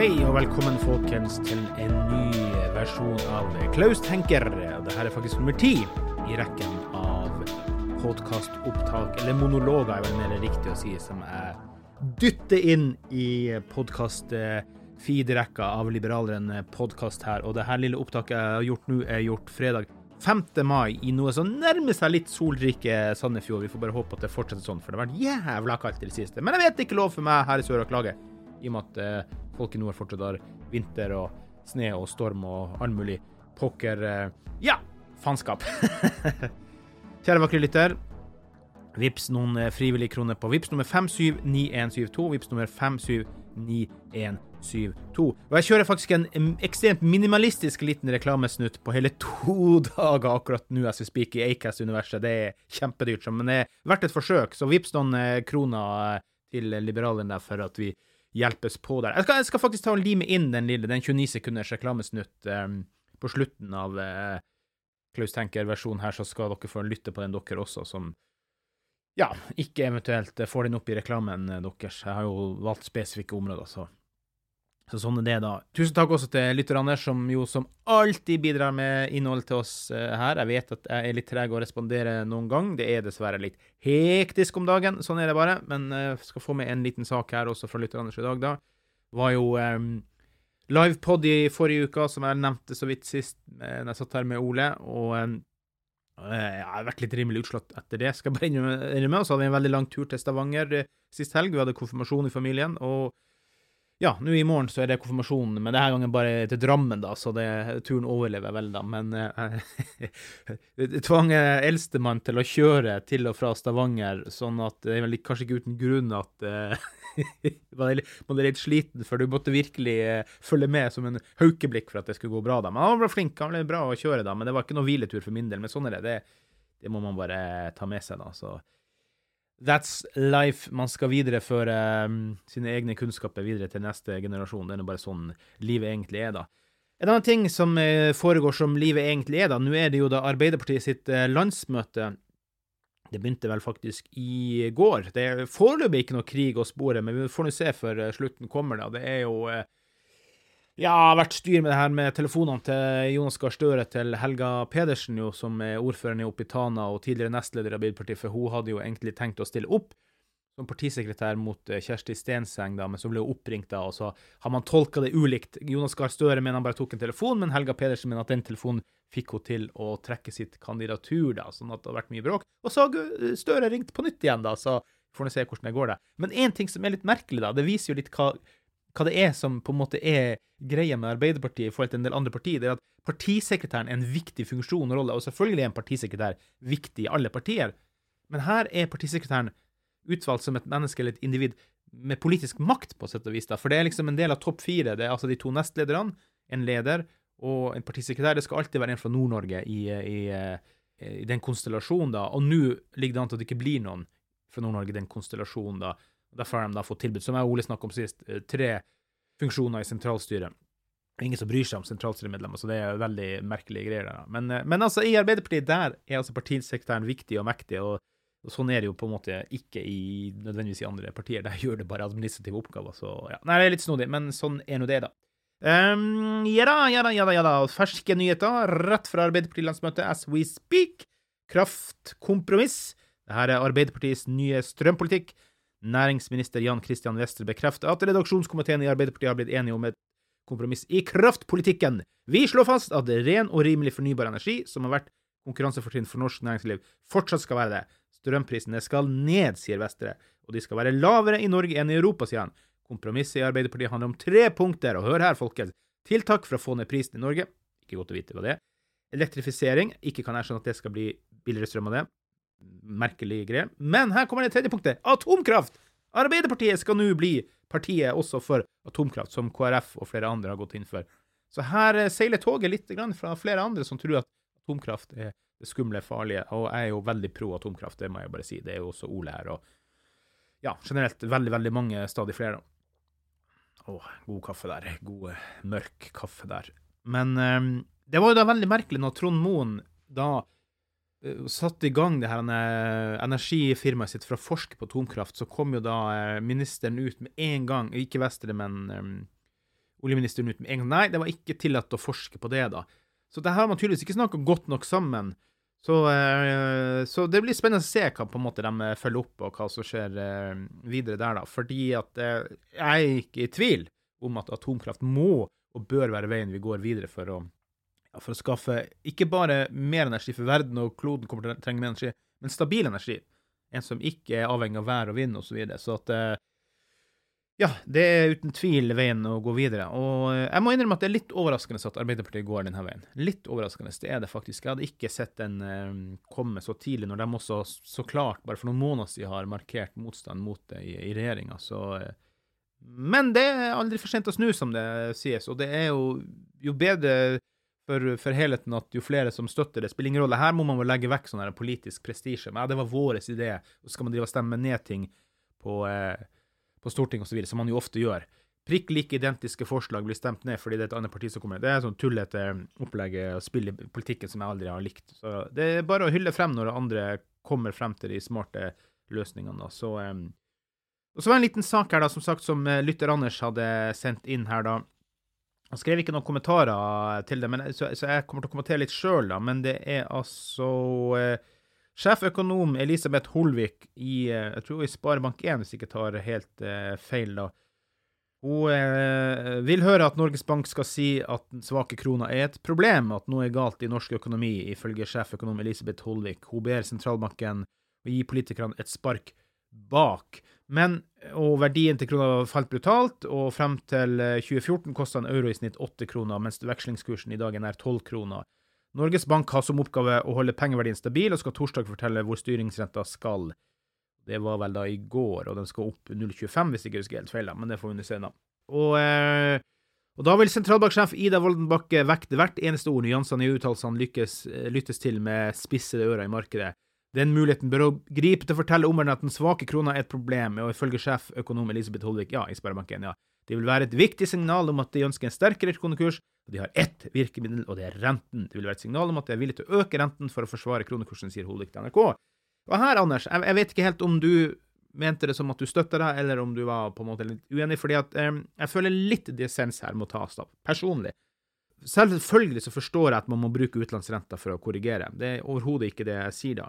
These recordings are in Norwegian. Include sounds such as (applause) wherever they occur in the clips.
Hei og velkommen folkens til en ny versjon av Klaus tenker. Dette er faktisk nummer ti i rekken av podkastopptak, eller monologer er vel mer riktig å si, som jeg dytter inn i podkast-feed-rekka av Liberaleren podkast her. Og det her lille opptaket jeg har gjort nå, er gjort fredag 5. mai i noe som nærmer seg litt solrike Sandefjord. Vi får bare håpe at det fortsetter sånn, for det har vært jævla kaldt i det siste. Men jeg vet ikke lov for meg her i sør å klage, i og med at eh, folk i nord fortsatt har vinter og sne og storm og all mulig pokker eh, Ja, faenskap. (laughs) Kjære vakre lytter. Vips noen eh, frivillige kroner på Vips nummer 579172. Vips nummer 579172. Og jeg kjører faktisk en ekstremt minimalistisk liten reklamesnutt på hele to (laughs) dager akkurat nå as we speak i Acast-universet. Det er kjempedyrt, men det er verdt et forsøk. Så vips noen kroner til liberalerne der for at vi hjelpes på der. Jeg skal, jeg skal faktisk ta og lime inn den lille, den 29 sekunders reklamesnutt um, på slutten av uh, Klaus Tenker-versjonen her, så skal dere få lytte på den dere også, som ja, ikke eventuelt får den opp i reklamen eh, deres. Jeg har jo valgt spesifikke områder, så så sånn er det, da. Tusen takk også til lytterne, som jo som alltid bidrar med innhold til oss eh, her. Jeg vet at jeg er litt treg å respondere noen gang. Det er dessverre litt hektisk om dagen, sånn er det bare. Men jeg skal få med en liten sak her også fra lytterne i dag, da. Var jo um, livepod i forrige uke, som jeg nevnte så vidt sist da jeg satt her med Ole. Og um, jeg har vært litt rimelig utslått etter det, skal jeg bare innrømme. Og så hadde vi en veldig lang tur til Stavanger eh, sist helg. Vi hadde konfirmasjon i familien. og ja, nå i morgen så er det konfirmasjonen, men denne gangen bare til Drammen, da, så det, turen overlever vel, da. Men eh, (laughs) tvang eldstemann til å kjøre til og fra Stavanger, sånn at det er vel kanskje ikke uten grunn at eh, (laughs) man er litt- sliten, for du måtte virkelig eh, følge med som en haukeblikk for at det skulle gå bra. da. Men han var flink, han ble bra å kjøre, da, men det var ikke noe hviletur for min del. Men sånn er det. Det, det må man bare ta med seg, da. så... That's life. Man skal videreføre um, sine egne kunnskaper videre til neste generasjon. Det er nå bare sånn livet egentlig er, da. En annen ting som eh, foregår som livet egentlig er, da. Nå er det jo da Arbeiderpartiet sitt eh, landsmøte. Det begynte vel faktisk i går. Det er foreløpig ikke noe krig å spore, men vi får nå se før eh, slutten kommer, da. Det er jo ja, har vært styr med det her med telefonene til Jonas Gahr Støre til Helga Pedersen, jo, som er ordføreren i oppe i Tana og tidligere nestleder i Arbeiderpartiet, for hun hadde jo egentlig tenkt å stille opp som partisekretær mot eh, Kjersti Stenseng, da, men så ble hun oppringt, da, og så har man tolka det ulikt. Jonas Gahr Støre mener han bare tok en telefon, men Helga Pedersen mener at den telefonen fikk hun til å trekke sitt kandidatur, da, sånn at det har vært mye bråk. Og så har Støre ringt på nytt igjen, da, så får vi se hvordan det går, da. Men én ting som er litt merkelig, da, det viser jo litt hva hva det er som på en måte er greia med Arbeiderpartiet i forhold til en del andre partier, det er at partisekretæren er en viktig funksjon og rolle, og selvfølgelig er en partisekretær viktig i alle partier, men her er partisekretæren utvalgt som et menneske eller et individ med politisk makt, på sett og vis, da, for det er liksom en del av topp fire, det er altså de to nestlederne, en leder og en partisekretær. Det skal alltid være en fra Nord-Norge i, i, i, den konstellasjonen, da. Og nå ligger det an til at det ikke blir noen fra Nord-Norge i den konstellasjonen, da. Derfor har de da fått tilbud, som jeg og Ole snakket om sist, tre funksjoner i sentralstyret. Ingen som bryr seg om sentralstyremedlemmer, så det er veldig merkelige greier. der. Men, men altså, i Arbeiderpartiet der er altså partisekretæren viktig og mektig, og, og, sånn er det jo på en måte ikke i nødvendigvis i andre partier. Der gjør det bare administrative oppgaver, så ja. Nei, det er litt snodig, men sånn er nå det, da. Um, ja da, ja da, ja da, ja da. Ferske nyheter rett fra Arbeiderparti-landsmøtet as we speak. Kraftkompromiss. Dette er Arbeiderpartiets nye strømpolitikk. Næringsminister Jan Christian Wester bekrefter at redaksjonskomiteen i Arbeiderpartiet har blitt enige om et kompromiss i kraftpolitikken. Vi slår fast at ren og rimelig fornybar energi, som har vært konkurransefortrinn for norsk næringsliv, fortsatt skal være det. Strømprisene skal ned, sier Vestre, og de skal være lavere i Norge enn i Europa, sier han. Kompromisset i Arbeiderpartiet handler om tre punkter, og hør her, folkens. Tiltak for å få ned prisen i Norge. Ikke godt å vite hva det er. Elektrifisering. Ikke kan jeg skjønne at det skal bli billigere strøm av det. Merkelig greier. Men her kommer det tredje punktet. Atomkraft! Arbeiderpartiet skal nå bli partiet også for atomkraft, som KrF og flere andre har gått inn for. Så her eh, seiler toget litt fra flere andre som tror at atomkraft er det skumle, farlige. Og jeg er jo veldig pro atomkraft, det må jeg bare si. Det er jo også Ole her. Og ja, generelt veldig, veldig mange, stadig flere. Å, god kaffe der. God, mørk kaffe der. Men um, det var jo da veldig merkelig når Trond Moen da satte i gang det her energifirmaet sitt for å forske på atomkraft, så kom jo da uh, ministeren ut med en gang, ikke Vestre, men um, oljeministeren ut med en gang. Nei, det var ikke tillatt å forske på det, da. Så det her har man tydeligvis ikke snakka godt nok sammen. Så, uh, så, det blir spennende å se hva på en måte de eh, følger opp, og hva som skjer uh, videre der. da. Fordi at uh, jeg er ikke i tvil om at atomkraft må og bør være veien vi går videre for å, for å skaffe ikke bare mer energi for verden, og kloden kommer til å trenge mer energi, men stabil energi. En som ikke er avhengig av vær og vind osv. Så, videre. så at ja, det er uten tvil veien å gå videre. Og eh, jeg må innrømme at det er litt overraskende at Arbeiderpartiet går denne veien. Litt overraskende, det er det faktisk. Jeg hadde ikke sett den uh, komme så tidlig, når de også så klart, bare for noen måneder siden, har markert motstand mot det i, i regjeringa. Så Men det er aldri for sent å snu, som det sies. Og det er jo, jo bedre for, for, helheten at jo flere som støtter det, spiller ingen rolle. Her må man legge vekk sånn politisk prestisje. Men ja, det var vår idé, og skal man drive og stemme ned ting på eh, på Stortinget osv., som man jo ofte gjør. Prikk like identiske forslag blir stemt ned fordi det er et annet parti som kommer. Det er sånn tullete opplegg og spill i politikken som jeg aldri har likt. Så Det er bare å hylle frem når andre kommer frem til de smarte løsningene. Så, eh, og så var det en liten sak her, da, som sagt, som eh, lytter Anders hadde sendt inn her, da. Han skrev ikke noen kommentarer til det, men, så, så jeg kommer til å kommentere litt sjøl, da. Men det er altså eh, Sjeføkonom Elisabeth Holvik i eh, jeg tror i Sparebank1, hvis jeg ikke tar helt eh, feil, da. Hun eh, vil høre at Norges Bank skal si at den svake krona er et problem, at noe er galt i norsk økonomi, ifølge sjeføkonom Elisabeth Holvik. Hun ber sentralbanken å gi politikerne et spark bak. Men, og verdien til krona falt brutalt, og frem til 2014 eh, kosta en euro i snitt åtte kroner, mens vekslingskursen i dag er nær tolv kroner. Norges Bank har som oppgave å holde pengeverdien stabil, og skal torsdag fortelle hvor styringsrenta skal. Det var vel da i går, og den skal opp 0,25 hvis jeg ikke husker helt feil, men det får vi nå se, nå. Og, eh, og, da vil sentralbanksjef Ida Woldenbakke vekte hvert eneste ord nyansene i uttalelsene eh, lyttes til med spissede ører i markedet. Den muligheten bør å gripe til å fortelle omverdenen at den svake krona er et problem, og ifølge sjeføkonom Elisabeth Holvik, ja, i Sparebanken, ja. Det vil være et viktig signal om at de ønsker en sterkere kronekurs, og de har ett virkemiddel, og det er renten. Det vil være et signal om at de er villige til å øke renten for å forsvare kronekursen, sier Holvik til NRK. Og her, Anders, jeg, jeg, vet ikke helt om du mente det som at du støtter deg, eller om du var på en måte litt uenig, fordi at eh, jeg føler litt dissens her må tas av, personlig. Selvfølgelig så forstår jeg at man må bruke utenlandsrenta for å korrigere, det er overhodet ikke det jeg sier da.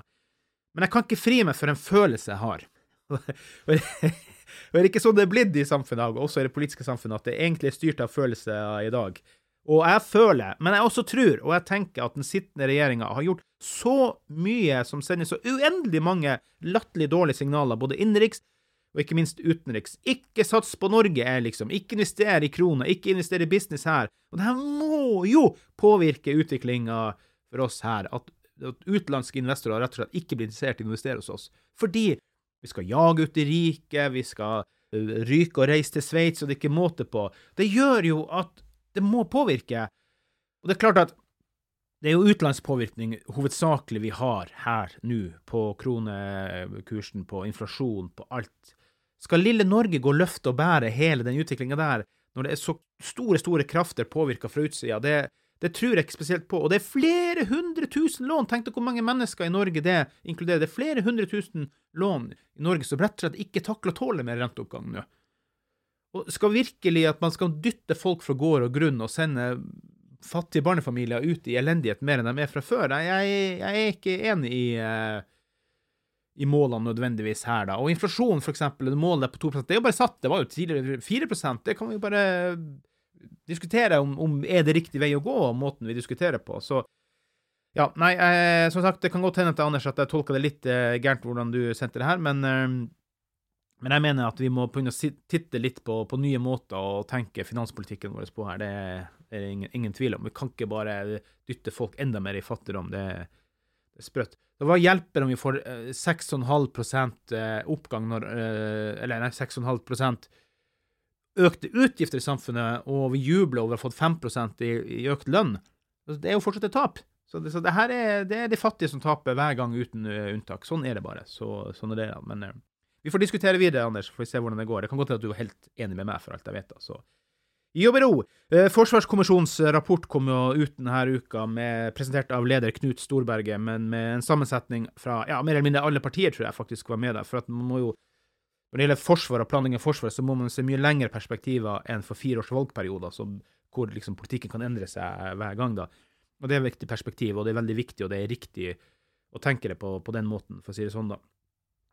Men jeg kan ikke fri meg for en følelse jeg har. (laughs) Og er ikke sånn det er blitt i samfunnet, og også i det politiske samfunnet, at det egentlig er styrt av følelser i dag? Og jeg føler, men jeg også tror, og jeg tenker at den sittende regjeringa har gjort så mye som sender så uendelig mange latterlig dårlige signaler, både innenriks og ikke minst utenriks. Ikke sats på Norge, er liksom. Ikke investere i kroner, ikke investere i business her. Og det her må jo påvirke utviklinga for oss her. At utenlandske investorer rett og slett ikke blir interessert i å investere hos oss. Fordi vi skal jage ut de rike, vi skal eh, ryke og reise til Sveits, og det er ikke måte på. Det gjør jo at det må påvirke. Og det er klart at det er jo utenlandspåvirkning hovedsakelig vi har her nå, på kronekursen, på inflasjon, på alt. Skal lille Norge gå løft og bære hele den utviklinga der, når det er så store, store krafter påvirka fra utsida? Det, det tror jeg ikke spesielt på. Og det er flere hundre tusen lån! Tenk deg hvor mange mennesker i Norge det inkluderer. Det er flere hundre tusen lån i Norge som rett og slett ikke takler å tåle mer renteoppgang nå. Og skal virkelig at man skal dytte folk fra gård og grunn og sende fattige barnefamilier ut i elendighet mer enn de er fra før. Jeg, jeg er ikke enig i, uh, i målene nødvendigvis her, da. Og inflasjon, for eksempel, målet på 2% det er jo bare satt. Det var jo tidligere 4% Det kan vi jo bare diskutere om, om er det riktig vei å gå, måten vi diskuterer på. Så ja, nei, eh, som sagt, det kan godt hende til Anders at jeg tolka det litt eh, gærent hvordan du sendte det her, men eh, men jeg mener at vi må begynne å titte litt på, på nye måter å tenke finanspolitikken vår på her. Det er ingen, ingen, tvil om. Vi kan ikke bare dytte folk enda mer i fattigdom. Det, det er sprøtt. Det var hjelper om vi får 6,5 eh, oppgang når eh, Eller nei, 6,5 økte utgifter i samfunnet, og vi jubler over å ha fått 5 i, i økt lønn. Det er jo fortsatt et tap. Så, det, så det her er, det er de fattige som taper hver gang, uten uh, unntak. Sånn er det bare. Så, sånn er det. Men uh, vi får diskutere videre, Anders, får vi se hvordan det går. Det kan godt hende at du er helt enig med meg, for alt jeg vet. så. Jobb i ro! Eh, Forsvarskommisjonens rapport kom jo ut denne uka, med, presentert av leder Knut Storberget, men med en sammensetning fra ja, mer eller mindre alle partier, tror jeg faktisk var med der. For at man må jo, når det gjelder forsvar og planlegging av forsvar, så må man se mye lengre perspektiver enn for fire års valgperioder, hvor liksom politikken kan endre seg hver gang. da. Og Det er et viktig perspektiv, og det er veldig viktig, og det er riktig å tenke det på, på den måten, for å si det sånn. da.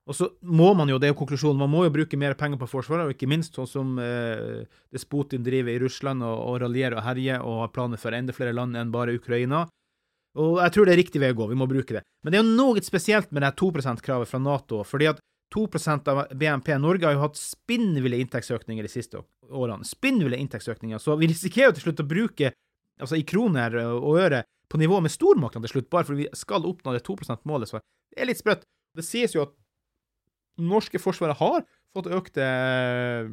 Og så må man jo, det er jo konklusjonen, man må jo bruke mer penger på Forsvaret, og ikke minst sånn som eh, det Putin driver i Russland og, og raljerer og herjer og har planer for enda flere land enn bare Ukraina. Og jeg tror det er riktig vei å gå, vi må bruke det. Men det er jo noe spesielt med det 2 %-kravet fra Nato, fordi at 2% av BNP Norge har jo hatt spinnville inntektsøkninger de siste årene. Spinnville inntektsøkninger. Så vi risikerer jo til slutt å bruke, altså i kroner og øre, på nivå med stormaktene til slutt, bare fordi vi skal oppnå det 2 %-målet. Så det er litt sprøtt. Det sies jo at norske forsvaret har fått økte eh,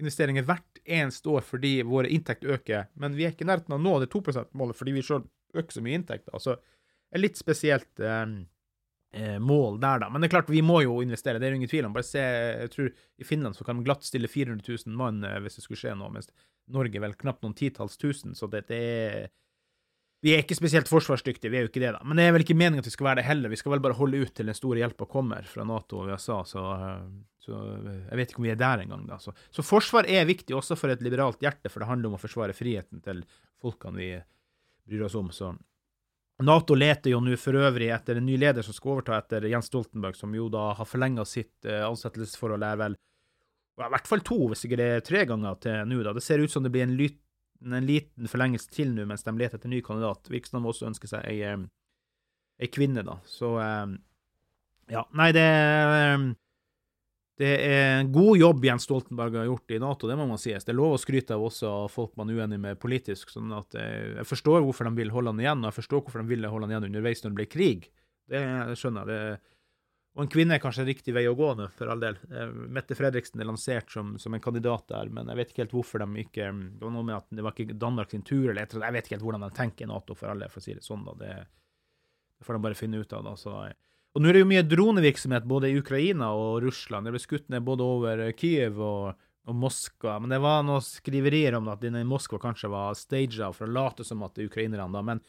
investeringer hvert eneste år fordi våre inntekter øker, men vi er ikke i nærheten av å nå det 2 %-målet fordi vi sjøl øker så mye inntekter. Altså, det er litt spesielt eh, mål der, da. Men det er klart, vi må jo investere, det er det ingen tvil om. Bare se, jeg tror i Finland så kan de glatt stille 400 000 mann eh, hvis det skulle skje noe, mens Norge vel knapt noen titalls tusen, så det, er vi er ikke spesielt forsvarsdyktige, vi er jo ikke det, da. Men det er vel ikke meningen at vi skal være det heller. Vi skal vel bare holde ut til den store hjelpa kommer fra Nato og USA, så, så, jeg vet ikke om vi er der engang, da. Så, så, forsvar er viktig også for et liberalt hjerte, for det handler om å forsvare friheten til folkene vi bryr oss om. Så Nato leter jo nå for øvrig etter en ny leder som skal overta etter Jens Stoltenberg, som jo da har forlenga sitt uh, ansettelsesforhold, er vel i hvert fall to, hvis ikke det er tre ganger til nå, da. Det ser ut som det blir en lyt en liten forlengelse til nå mens de leter etter ny kandidat. Virker som de også ønsker seg ei, ei kvinne, da. Så ja. Nei, det det er en god jobb Jens Stoltenberg har gjort i Nato, det må man sies. Det er lov å skryte av også folk man er uenig med politisk. sånn at Jeg forstår hvorfor de vil holde han igjen, og jeg forstår hvorfor de ville holde han igjen underveis når det ble krig. Det skjønner jeg. Og en kvinne er kanskje en riktig vei å gå nå, for all del. Eh, Mette Fredriksen er lansert som, som, en kandidat der, men jeg vet ikke helt hvorfor de ikke Det var noe med at det var ikke Danmark sin tur, eller jeg vet ikke helt hvordan de tenker i Nato, for all del, for å si det sånn. da. Det, får de bare finne ut av. da. Så, og nå er det jo mye dronevirksomhet både i Ukraina og Russland. Det ble skutt ned både over Kyiv og, og Moskva. Men det var noen skriverier om at denne Moskva kanskje var staged for å late som at det er ukrainerne. da, men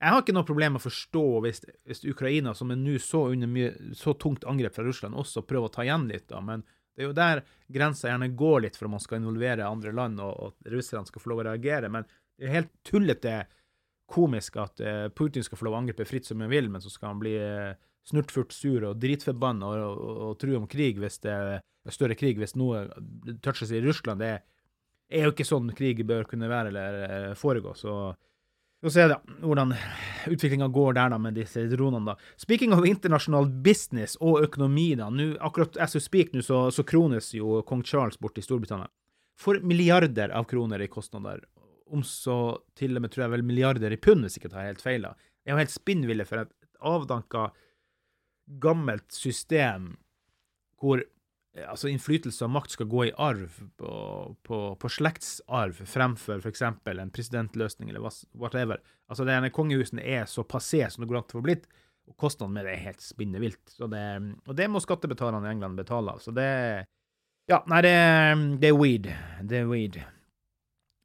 jeg har ikke noe problem med å forstå hvis, hvis Ukraina, som er nå så under mye, så tungt angrep fra Russland, også prøver å ta igjen litt, da. Men det er jo der grensa gjerne går litt for om man skal involvere andre land, og, og russerne skal få lov å reagere. Men det er helt tullete komisk at uh, Putin skal få lov å angripe fritt som han vil, men så skal han bli uh, snurtfurt sur og dritforbanna og, og, og, og true om krig hvis det er større krig hvis noe touches i Russland. Det er jo ikke sånn krig bør kunne være eller uh, foregå. så vi får se da, hvordan utviklinga går der da med disse dronene. da. Speaking of internasjonal business og økonomi, da. Nå, akkurat as you speak nå, så, så krones jo kong Charles bort i Storbritannia. For milliarder av kroner i kostnader. Om så til og med, tror jeg vel, milliarder i pund, hvis ikke jeg tar helt feil. da. Det er jo helt spinnville for et avdanka, gammelt system hvor eh, altså innflytelse og makt skal gå i arv, på, på, på slektsarv, fremfor f.eks. en presidentløsning eller whatever. Altså, denne kongehusene er så passé som det går an til å få blitt, og kostnadene med det er helt spinnevilt. Det, og det må skattebetalerne i England betale av. Så det Ja, nei, det, det er weed. Det er weed.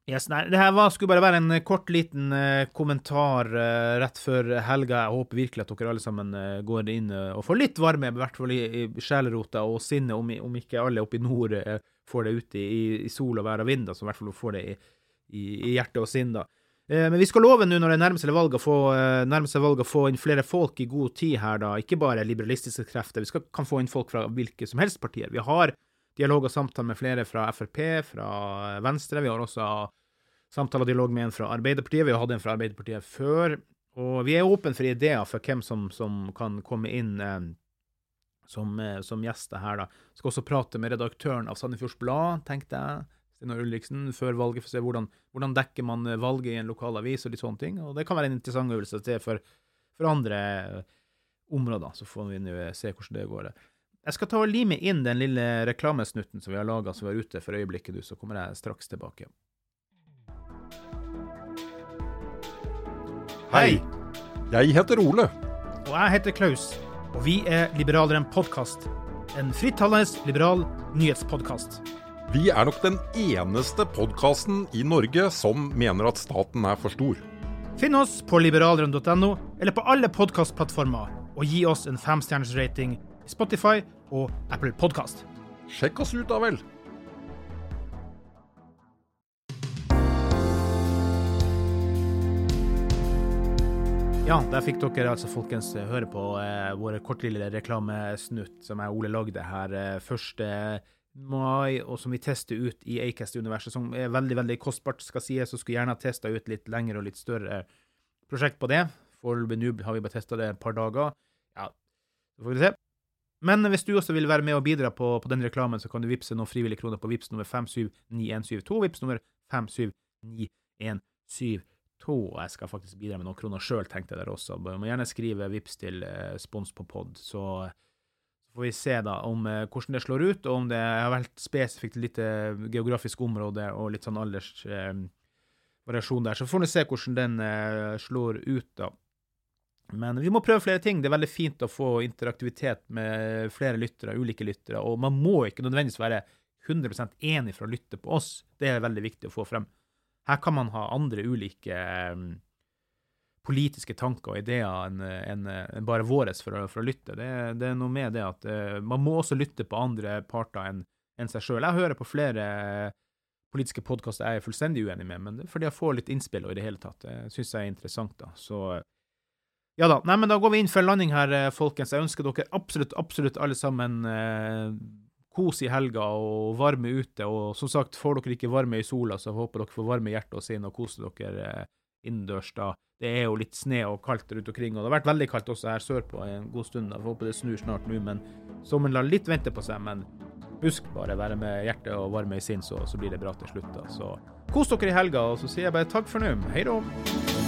Yes, nei, det her var, skulle bare være en kort, liten uh, kommentar uh, rett før helga. Jeg håper virkelig at dere alle sammen uh, går inn og får litt varme, i hvert fall i, i sjelerota og sinnet, om, om, ikke alle oppe i nord får det ute i, i, sol og vær og vind, så i hvert fall får det i, i, hjerte og sinn. da. Men vi skal love nå når det nærmer seg valg å få, valg å få inn flere folk i god tid her, da. Ikke bare liberalistiske krefter. Vi skal, kan få inn folk fra hvilke som helst partier. Vi har dialog og samtale med flere fra Frp, fra Venstre. Vi har også samtale og dialog med en fra Arbeiderpartiet. Vi har hatt en fra Arbeiderpartiet før. Og vi er åpne for ideer for hvem som, som kan komme inn eh, som, eh, som, gjester her. da. Skal også prate med redaktøren av Sandefjords Blad, tenkte jeg. Steinar Ulriksen, før valget, for å se hvordan, hvordan dekker man valget i en lokal avis og litt sånne ting. Og det kan være en interessant øvelse til for, for andre områder. Så får vi se hvordan det går. Jeg skal ta og lime inn den lille reklamesnutten som vi har laga som vi har ute for øyeblikket, du, så kommer jeg straks tilbake. Hei! Jeg heter Ole. Og jeg heter Klaus. Og vi er Liberaleren podkast. En frittalende liberal nyhetspodkast. Vi er nok den eneste podkasten i Norge som mener at staten er for stor. Finn oss på liberaleren.no eller på alle podkastplattformer, og gi oss en femstjerners rating i Spotify og Apple Podkast. Sjekk oss ut, da vel. Ja, der fikk dere altså, folkens, høre på eh, vår kortlille reklamesnutt som jeg Ole lagde her eh, 1. mai, og som vi tester ut i Acast-universet, som er veldig veldig kostbart, skal sies, Så skulle gjerne ha testa ut litt lengre og litt større prosjekt på det. Foreløpig nå har vi bare testa det et par dager. Ja, så får vi se. Men hvis du også vil være med og bidra på, på den reklamen, så kan du vippse noen frivillige kroner på vips nummer 579172. Vips nummer 579172. Og jeg skal faktisk bidra med noen kroner sjøl, tenkte jeg der også. Du må gjerne skrive vips til eh, spons på pod, så, får vi se da om eh, hvordan det slår ut, og om det har vært spesifikt litt geografisk område og litt sånn aldersvariasjon eh, der. Så får vi se hvordan den eh, slår ut, da. Men vi må prøve flere ting. Det er veldig fint å få interaktivitet med flere lyttere, ulike lyttere. Og man må ikke nødvendigvis være 100% enig for å lytte på oss. Det er veldig viktig å få frem. Her kan man ha andre ulike um, politiske tanker og ideer enn en, en bare våre for, for, å lytte. Det, det, er noe med det at uh, man må også lytte på andre parter enn en seg sjøl. Jeg hører på flere politiske podkaster jeg er fullstendig uenig med, men det er fordi jeg får litt innspill og i det hele tatt. Det syns jeg er interessant. da. Så ja da. Nei, men da går vi inn for landing her, eh, folkens. Jeg ønsker dere absolutt, absolutt alle sammen eh, kos i helga og varme ute. Og som sagt, får dere ikke varme i sola, så håper dere får varme hjertet og sinnet og koser dere eh, innendørs da. Det er jo litt sne og kaldt rundt omkring, og det har vært veldig kaldt også her sørpå en god stund. Jeg håper det snur snart nå, men sommeren lar litt vente på seg. Men husk bare være med hjertet og varme i sinn, så, så blir det bra til slutt. da. Så kos dere i helga, og så sier jeg bare takk for nå. Hei da.